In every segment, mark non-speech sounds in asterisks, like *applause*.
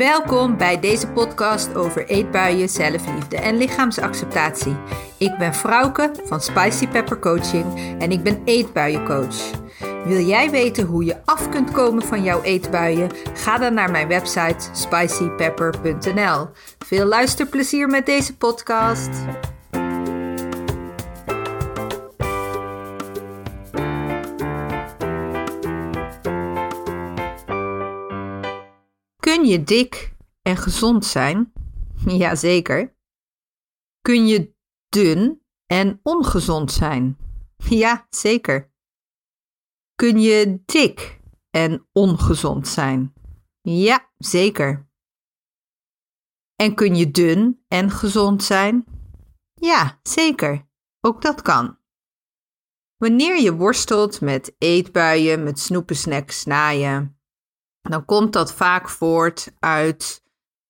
Welkom bij deze podcast over eetbuien, zelfliefde en lichaamsacceptatie. Ik ben Frauke van Spicy Pepper Coaching en ik ben eetbuiencoach. Wil jij weten hoe je af kunt komen van jouw eetbuien? Ga dan naar mijn website spicypepper.nl. Veel luisterplezier met deze podcast. Kun je dik en gezond zijn? *laughs* Jazeker. Kun je dun en ongezond zijn? *laughs* Ja, zeker. Kun je dik en ongezond zijn? Ja, zeker. En kun je dun en gezond zijn? Ja, zeker. Ook dat kan. Wanneer je worstelt met eetbuien, met snoepen, snacks, snaaien, dan komt dat vaak voort uit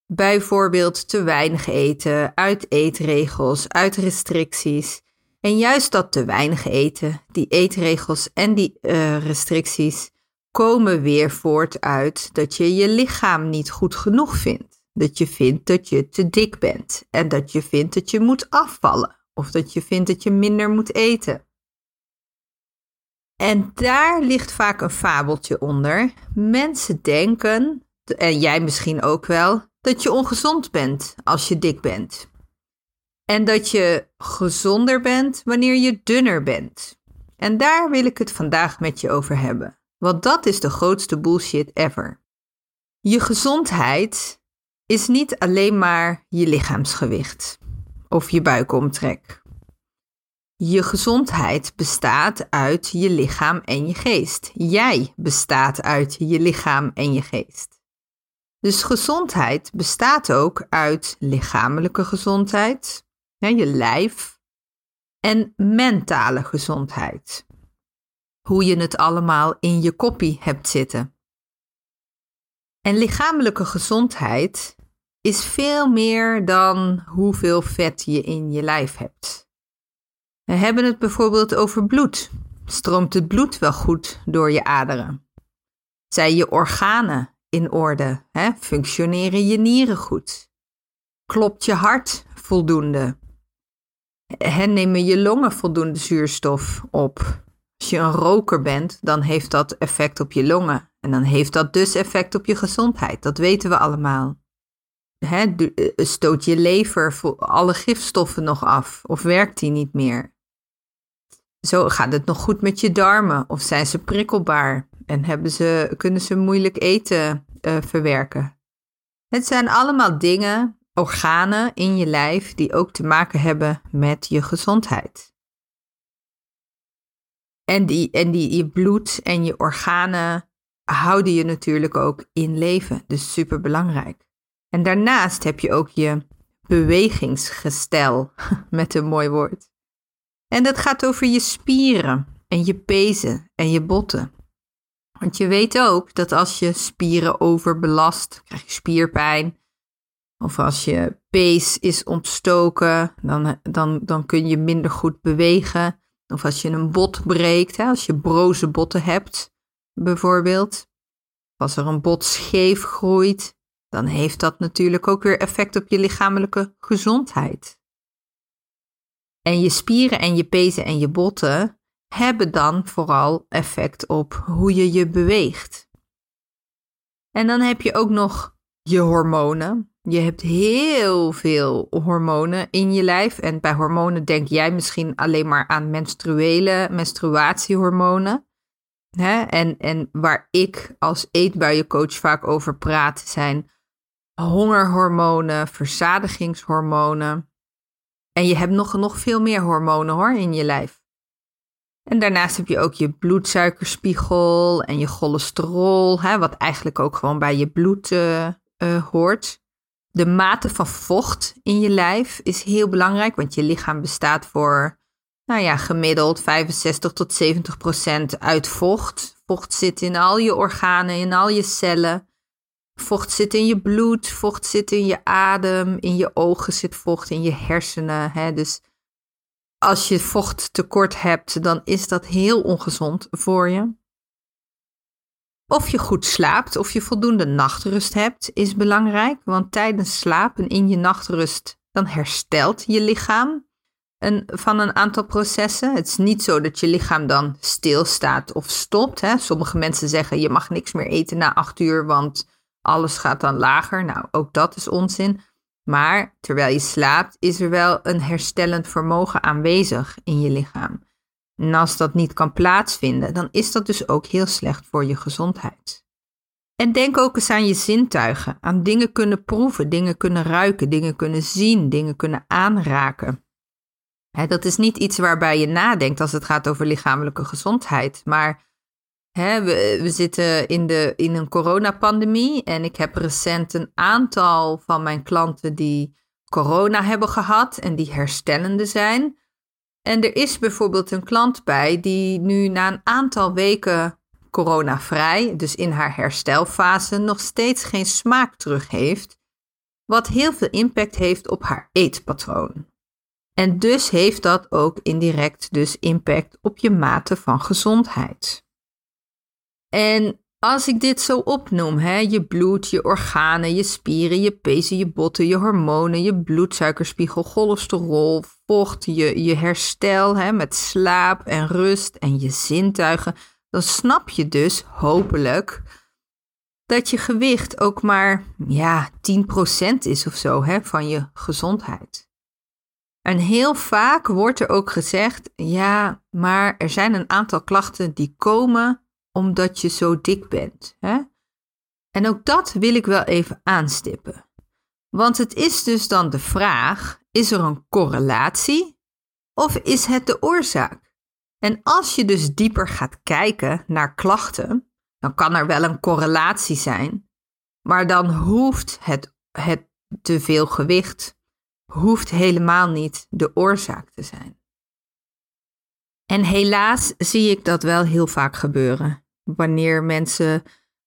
bijvoorbeeld te weinig eten, uit eetregels, uit restricties. En juist dat te weinig eten, die eetregels en die uh, restricties komen weer voort uit dat je je lichaam niet goed genoeg vindt. Dat je vindt dat je te dik bent en dat je vindt dat je moet afvallen of dat je vindt dat je minder moet eten. En daar ligt vaak een fabeltje onder. Mensen denken, en jij misschien ook wel, dat je ongezond bent als je dik bent. En dat je gezonder bent wanneer je dunner bent. En daar wil ik het vandaag met je over hebben. Want dat is de grootste bullshit ever. Je gezondheid is niet alleen maar je lichaamsgewicht of je buikomtrek. Je gezondheid bestaat uit je lichaam en je geest. Jij bestaat uit je lichaam en je geest. Dus gezondheid bestaat ook uit lichamelijke gezondheid, je lijf, en mentale gezondheid. Hoe je het allemaal in je koppie hebt zitten. En lichamelijke gezondheid is veel meer dan hoeveel vet je in je lijf hebt. We hebben het bijvoorbeeld over bloed. Stroomt het bloed wel goed door je aderen? Zijn je organen in orde? Hè? Functioneren je nieren goed? Klopt je hart voldoende? En nemen je longen voldoende zuurstof op? Als je een roker bent, dan heeft dat effect op je longen. En dan heeft dat dus effect op je gezondheid. Dat weten we allemaal. Hè, stoot je lever alle gifstoffen nog af? Of werkt die niet meer? Zo gaat het nog goed met je darmen of zijn ze prikkelbaar en hebben ze, kunnen ze moeilijk eten uh, verwerken. Het zijn allemaal dingen, organen in je lijf die ook te maken hebben met je gezondheid. En die, en die je bloed en je organen houden je natuurlijk ook in leven, dus super belangrijk. En daarnaast heb je ook je bewegingsgestel, *laughs* met een mooi woord. En dat gaat over je spieren en je pezen en je botten. Want je weet ook dat als je spieren overbelast, krijg je spierpijn. Of als je pees is ontstoken, dan, dan, dan kun je minder goed bewegen. Of als je een bot breekt, hè, als je broze botten hebt, bijvoorbeeld. Als er een bot scheef groeit, dan heeft dat natuurlijk ook weer effect op je lichamelijke gezondheid. En je spieren en je pezen en je botten hebben dan vooral effect op hoe je je beweegt. En dan heb je ook nog je hormonen. Je hebt heel veel hormonen in je lijf. En bij hormonen denk jij misschien alleen maar aan menstruele menstruatiehormonen. Hè? En, en waar ik als eetbuiencoach vaak over praat, zijn hongerhormonen, verzadigingshormonen. En je hebt nog, nog veel meer hormonen hoor in je lijf. En daarnaast heb je ook je bloedsuikerspiegel en je cholesterol, hè, wat eigenlijk ook gewoon bij je bloed uh, uh, hoort. De mate van vocht in je lijf is heel belangrijk, want je lichaam bestaat voor, nou ja, gemiddeld 65 tot 70 procent uit vocht. Vocht zit in al je organen, in al je cellen. Vocht zit in je bloed, vocht zit in je adem, in je ogen zit vocht, in je hersenen. Hè? Dus als je vocht tekort hebt, dan is dat heel ongezond voor je. Of je goed slaapt, of je voldoende nachtrust hebt, is belangrijk. Want tijdens slaap en in je nachtrust, dan herstelt je lichaam een, van een aantal processen. Het is niet zo dat je lichaam dan stilstaat of stopt. Hè. Sommige mensen zeggen je mag niks meer eten na acht uur, want alles gaat dan lager. Nou, ook dat is onzin. Maar terwijl je slaapt, is er wel een herstellend vermogen aanwezig in je lichaam. En als dat niet kan plaatsvinden, dan is dat dus ook heel slecht voor je gezondheid. En denk ook eens aan je zintuigen, aan dingen kunnen proeven, dingen kunnen ruiken, dingen kunnen zien, dingen kunnen aanraken. dat is niet iets waarbij je nadenkt als het gaat over lichamelijke gezondheid, maar we, we, zitten in, de, in een coronapandemie en ik heb recent een aantal van mijn klanten die corona hebben gehad en die herstellende zijn. En er is bijvoorbeeld een klant bij die nu na een aantal weken coronavrij, dus in haar herstelfase, nog steeds geen smaak terug heeft, wat heel veel impact heeft op haar eetpatroon. En dus heeft dat ook indirect dus impact op je mate van gezondheid. En als ik dit zo opnoem, hè, je bloed, je organen, je spieren, je pezen, je botten, je hormonen, je bloedsuikerspiegel, cholesterol, vocht, je, je herstel hè, met slaap en rust en je zintuigen, dan snap je dus hopelijk dat je gewicht ook maar ja, 10% is of zo hè, van je gezondheid. En heel vaak wordt er ook gezegd: ja, maar er zijn een aantal klachten die komen omdat je zo dik bent. Hè? En ook dat wil ik wel even aanstippen. Want het is dus dan de vraag: is er een correlatie of is het de oorzaak? En als je dus dieper gaat kijken naar klachten, dan kan er wel een correlatie zijn, maar dan hoeft het, het te veel gewicht hoeft helemaal niet de oorzaak te zijn. En helaas zie ik dat wel heel vaak gebeuren. Wanneer mensen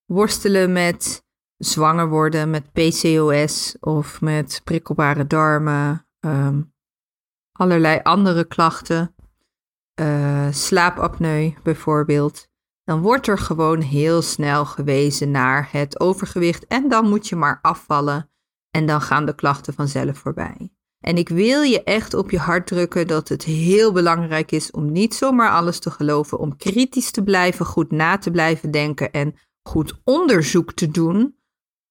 worstelen met zwanger worden, met PCOS of met prikkelbare darmen, ehm, allerlei andere klachten, uh, slaapapneu bijvoorbeeld, dan wordt er gewoon heel snel gewezen naar het overgewicht en dan moet je maar afvallen en dan gaan de klachten vanzelf voorbij. En ik wil je echt op je hart drukken dat het heel belangrijk is om niet zomaar alles te geloven, om kritisch te blijven, goed na te blijven denken en goed onderzoek te doen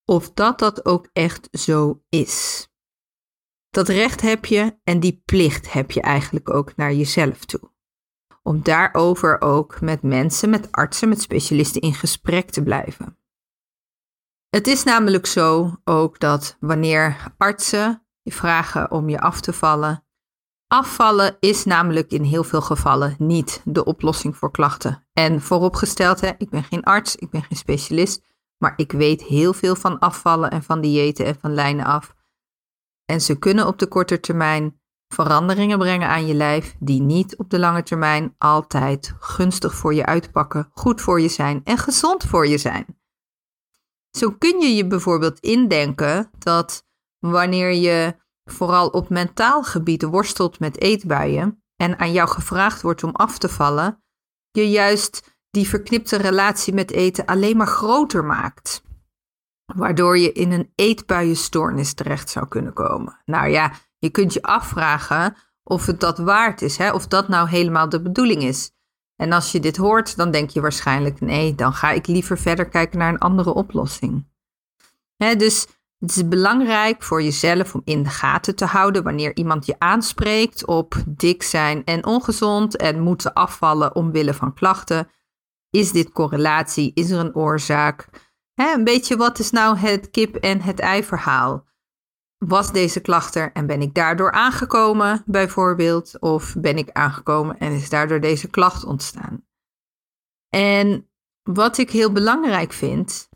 of dat dat ook echt zo is. Dat recht heb je en die plicht heb je eigenlijk ook naar jezelf toe. Om daarover ook met mensen, met artsen, met specialisten in gesprek te blijven. Het is namelijk zo ook dat wanneer artsen vragen om je af te vallen. Afvallen is namelijk in heel veel gevallen niet de oplossing voor klachten. En vooropgesteld, hè, ik ben geen arts, ik ben geen specialist, maar ik weet heel veel van afvallen en van diëten en van lijnen af. En ze kunnen op de korte termijn veranderingen brengen aan je lijf die niet op de lange termijn altijd gunstig voor je uitpakken, goed voor je zijn en gezond voor je zijn. Zo kun je je bijvoorbeeld indenken dat wanneer je vooral op mentaal gebied worstelt met eetbuien en aan jou gevraagd wordt om af te vallen, je juist die verknipte relatie met eten alleen maar groter maakt. Waardoor je in een eetbuienstoornis terecht zou kunnen komen. Nou ja, je kunt je afvragen of het dat waard is, hè? of dat nou helemaal de bedoeling is. En als je dit hoort, dan denk je waarschijnlijk: nee, dan ga ik liever verder kijken naar een andere oplossing. Hè, dus het is belangrijk voor jezelf om in de gaten te houden wanneer iemand je aanspreekt op dik zijn en ongezond en moeten afvallen omwille van klachten. Is dit correlatie? Is er een oorzaak? een beetje wat is nou het kip- en het ei-verhaal? Was deze klacht er en ben ik daardoor aangekomen, bijvoorbeeld? Of ben ik aangekomen en is daardoor deze klacht ontstaan? En wat ik heel belangrijk vind,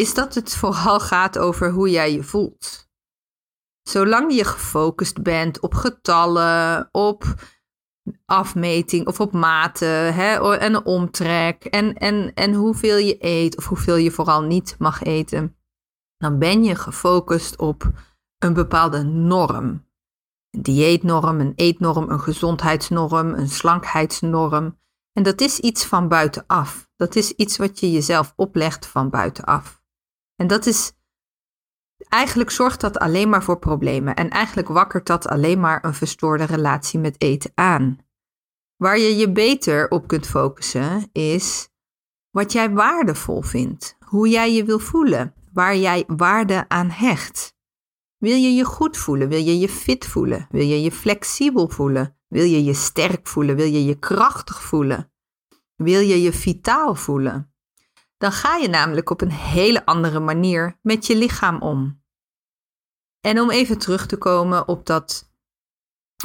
is dat het vooral gaat over hoe jij je voelt. Zolang je gefocust bent op getallen, op afmeting of op maten hè, en omtrek en, en, en hoeveel je eet of hoeveel je vooral niet mag eten, dan ben je gefocust op een bepaalde norm. Een dieetnorm, een eetnorm, een gezondheidsnorm, een slankheidsnorm. En dat is iets van buitenaf. Dat is iets wat je jezelf oplegt van buitenaf. En dat is. Eigenlijk zorgt dat alleen maar voor problemen. En eigenlijk wakkert dat alleen maar een verstoorde relatie met eten aan. Waar je je beter op kunt focussen is wat jij waardevol vindt. Hoe jij je wil voelen. Waar jij waarde aan hecht. Wil je je goed voelen? Wil je je fit voelen? Wil je je flexibel voelen? Wil je je sterk voelen? Wil je je krachtig voelen? Wil je je vitaal voelen? Dan ga je namelijk op een hele andere manier met je lichaam om. En om even terug te komen op dat,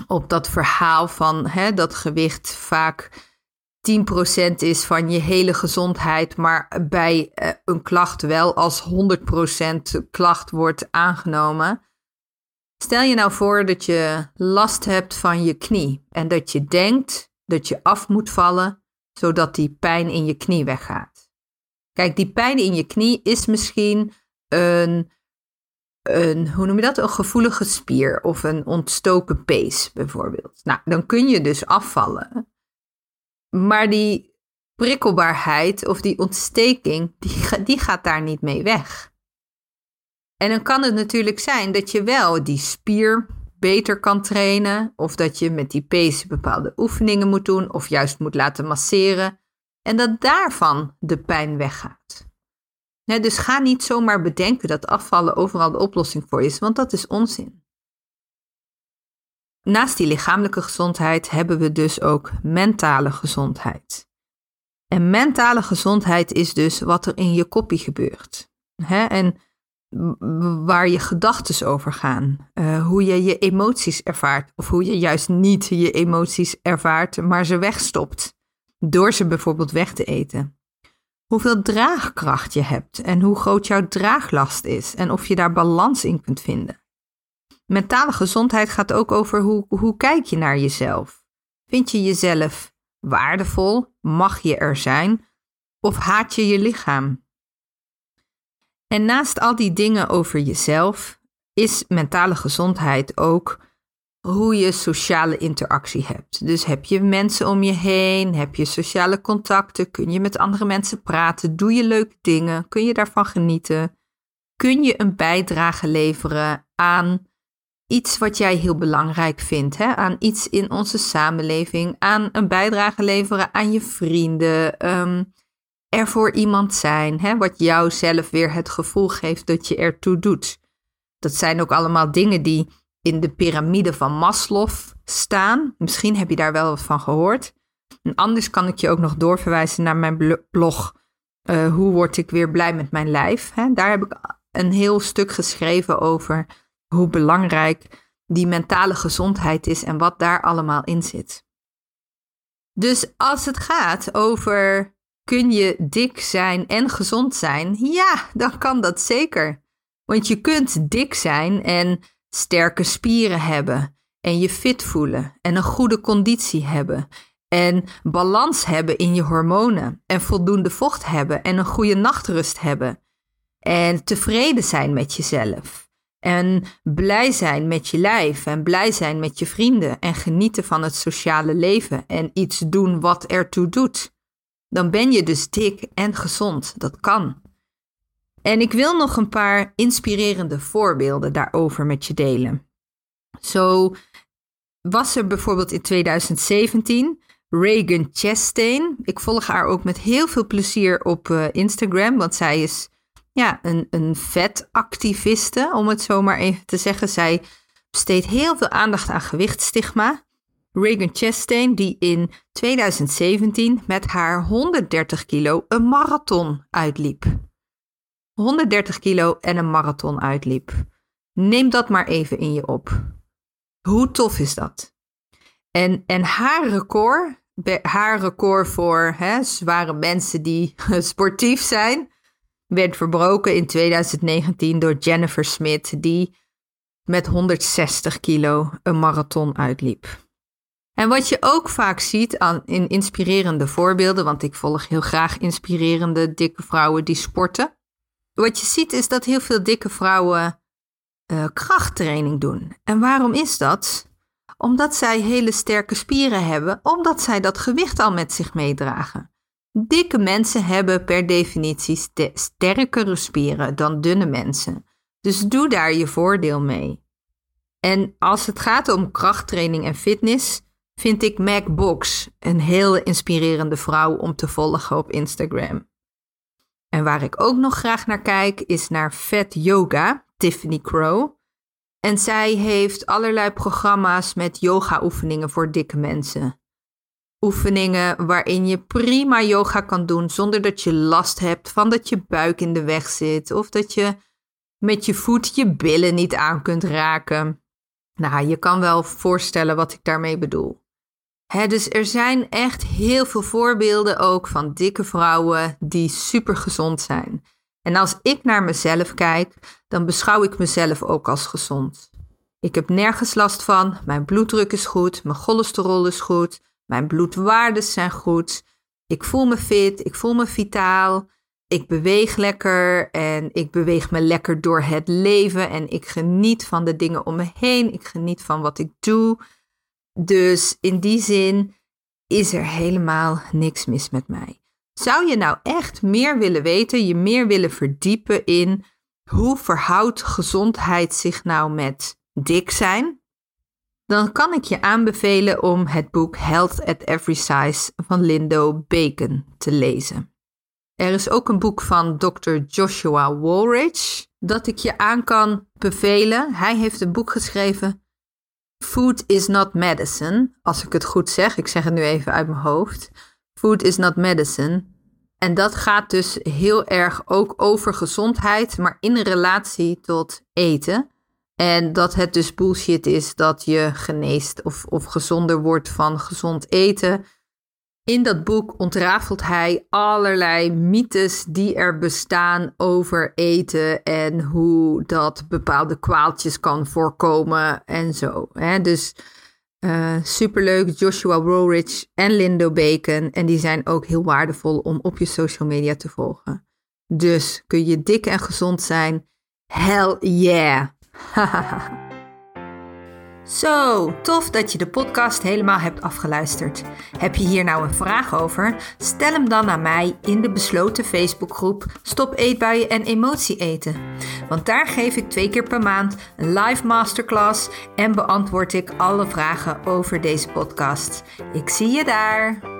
op dat verhaal van hè, dat gewicht vaak 10% is van je hele gezondheid, maar bij eh, een klacht wel als 100% klacht wordt aangenomen. Stel je nou voor dat je last hebt van je knie en dat je denkt dat je af moet vallen zodat die pijn in je knie weggaat. Kijk, die pijn in je knie is misschien een, een hoe noem je dat, een gevoelige spier of een ontstoken pees bijvoorbeeld. Nou, dan kun je dus afvallen. Maar die prikkelbaarheid of die ontsteking, die, die gaat daar niet mee weg. En dan kan het natuurlijk zijn dat je wel die spier beter kan trainen, of dat je met die pees bepaalde oefeningen moet doen, of juist moet laten masseren, en dat daarvan de pijn weggaat. dus ga niet zomaar bedenken dat afvallen overal de oplossing voor is, want dat is onzin. Naast die lichamelijke gezondheid hebben we dus ook mentale gezondheid. En mentale gezondheid is dus wat er in je koppie gebeurt. en waar je gedachten over gaan. Uh, hoe je je emoties ervaart. Of hoe je juist niet je emoties ervaart, maar ze wegstopt. Door ze bijvoorbeeld weg te eten. Hoeveel draagkracht je hebt en hoe groot jouw draaglast is en of je daar balans in kunt vinden. Mentale gezondheid gaat ook over hoe, hoe kijk je naar jezelf. Vind je jezelf waardevol? Mag je er zijn? Of haat je je lichaam? En naast al die dingen over jezelf is mentale gezondheid ook hoe je sociale interactie hebt. Dus heb je mensen om je heen, heb je sociale contacten, kun je met andere mensen praten, doe je leuke dingen, kun je daarvan genieten, kun je een bijdrage leveren aan iets wat jij heel belangrijk vindt, hè? aan iets in onze samenleving, aan een bijdrage leveren aan je vrienden. Um, er voor iemand zijn, hè, wat jou zelf weer het gevoel geeft dat je ertoe doet. Dat zijn ook allemaal dingen die in de piramide van Maslow staan. Misschien heb je daar wel wat van gehoord. En anders kan ik je ook nog doorverwijzen naar mijn blog. Uh, hoe word ik weer blij met mijn lijf? Daar heb ik een heel stuk geschreven over hoe belangrijk die mentale gezondheid is en wat daar allemaal in zit. Dus als het gaat over Kun je dik zijn en gezond zijn? Ja, dan kan dat zeker. Want je kunt dik zijn en sterke spieren hebben en je fit voelen en een goede conditie hebben en balans hebben in je hormonen en voldoende vocht hebben en een goede nachtrust hebben en tevreden zijn met jezelf en blij zijn met je lijf en blij zijn met je vrienden en genieten van het sociale leven en iets doen wat ertoe doet dan ben je dus dik en gezond. Dat kan. En ik wil nog een paar inspirerende voorbeelden daarover met je delen. Zo was er bijvoorbeeld in 2017 Reagan Chastain. Ik volg haar ook met heel veel plezier op uh, Instagram, want zij is ja, een, een vetactiviste, om het zo maar even te zeggen. Zij besteedt heel veel aandacht aan gewichtstigma. Reagan Chastain, die in 2017 met haar 130 kilo een marathon uitliep. 130 kilo en een marathon uitliep. Neem dat maar even in je op. Hoe tof is dat? En, en haar record, haar record voor hè, zware mensen die *laughs* sportief zijn, werd verbroken in 2019 door Jennifer Smith, die met 160 kilo een marathon uitliep. En wat je ook vaak ziet aan, in inspirerende voorbeelden, want ik volg heel graag inspirerende dikke vrouwen die sporten. Wat je ziet is dat heel veel dikke vrouwen uh, krachttraining doen. En waarom is dat? Omdat zij hele sterke spieren hebben, omdat zij dat gewicht al met zich meedragen. Dikke mensen hebben per definitie st sterkere spieren dan dunne mensen. Dus doe daar je voordeel mee. En als het gaat om krachttraining en fitness, vind ik Mac Box een heel inspirerende vrouw om te volgen op Instagram. En waar ik ook nog graag naar kijk, is naar Fat Yoga, Tiffany Crow. En zij heeft allerlei programma's met yoga-oefeningen voor dikke mensen. Oefeningen waarin je prima yoga kan doen zonder dat je last hebt van dat je buik in de weg zit of dat je met je voet je billen niet aan kunt raken. Nou, je kan wel voorstellen wat ik daarmee bedoel. Dus er zijn echt heel veel voorbeelden ook van dikke vrouwen die super gezond zijn. En als ik naar mezelf kijk, dan beschouw ik mezelf ook als gezond. Ik heb nergens last van, mijn bloeddruk is goed, mijn cholesterol is goed, mijn bloedwaarden zijn goed, ik voel me fit, ik voel me vitaal, ik beweeg lekker en ik beweeg me lekker door het leven en ik geniet van de dingen om me heen, ik geniet van wat ik doe. Dus in die zin is er helemaal niks mis met mij. Zou je nou echt meer willen weten, je meer willen verdiepen in hoe verhoudt gezondheid zich nou met dik zijn? Dan kan ik je aanbevelen om het boek Health at Every Size van Lindo Bacon te lezen. Er is ook een boek van Dr. Joshua Woolridge dat ik je aan kan bevelen. Hij heeft een boek geschreven Food is not medicine, als ik het goed zeg. Ik zeg het nu even uit mijn hoofd. Food is not medicine. En dat gaat dus heel erg ook over gezondheid, maar in relatie tot eten. En dat het dus bullshit is dat je geneest of, of gezonder wordt van gezond eten. In dat boek ontrafelt hij allerlei mythes die er bestaan over eten en hoe dat bepaalde kwaaltjes kan voorkomen en zo. Hè? Dus uh, superleuk, Joshua Roridge en Lindo Bacon. En die zijn ook heel waardevol om op je social media te volgen. Dus kun je dik en gezond zijn? Hell yeah! *laughs* Zo, tof dat je de podcast helemaal hebt afgeluisterd. Heb je hier nou een vraag over? Stel hem dan aan mij in de besloten Facebookgroep Stop Eetbuien en Emotie Eten. Want daar geef ik twee keer per maand een live masterclass en beantwoord ik alle vragen over deze podcast. Ik zie je daar.